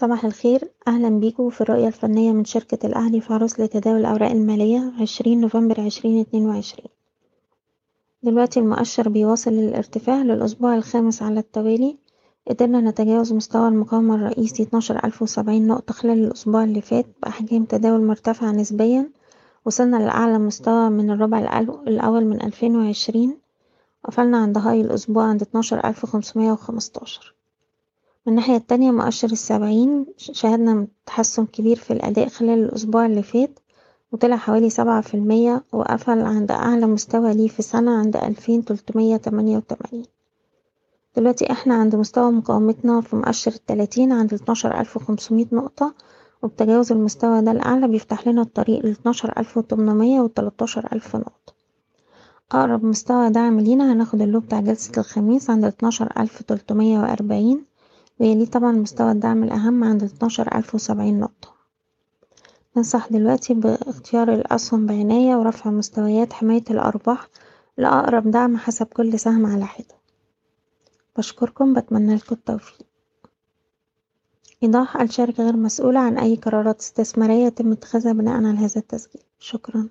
صباح الخير. أهلا بيكم في الرؤية الفنية من شركة الأهلي عروض لتداول الأوراق المالية عشرين نوفمبر عشرين اتنين وعشرين. دلوقتي المؤشر بيواصل الارتفاع للأسبوع الخامس على التوالي. قدرنا نتجاوز مستوى المقاومة الرئيسي اتناشر ألف وسبعين نقطة خلال الأسبوع اللي فات بأحجام تداول مرتفعة نسبيا. وصلنا لأعلى مستوى من الربع الأول من ألفين وعشرين. قفلنا عند هاي الأسبوع عند اتناشر ألف خمسمية وخمستاشر. من الناحية التانية مؤشر السبعين شهدنا تحسن كبير في الأداء خلال الأسبوع اللي فات وطلع حوالي سبعة في المية وقفل عند أعلى مستوى ليه في سنة عند ألفين تلتمية تمانية وتمانين. دلوقتي إحنا عند مستوى مقاومتنا في مؤشر التلاتين عند اتناشر ألف وخمسمية نقطة وبتجاوز المستوى ده الأعلى بيفتح لنا الطريق لاتناشر ألف وتمنمية وتلاتاشر ألف نقطة. أقرب مستوى دعم لينا هناخد اللو بتاع جلسة الخميس عند اتناشر ألف تلتمية وأربعين ويليه طبعا مستوى الدعم الأهم عند اتناشر ألف وسبعين نقطة. ننصح دلوقتي باختيار الأسهم بعناية ورفع مستويات حماية الأرباح لأقرب دعم حسب كل سهم على حدة. بشكركم بتمنالكوا التوفيق. إيضاح الشركة غير مسؤولة عن أي قرارات استثمارية يتم اتخاذها بناء على هذا التسجيل. شكرا.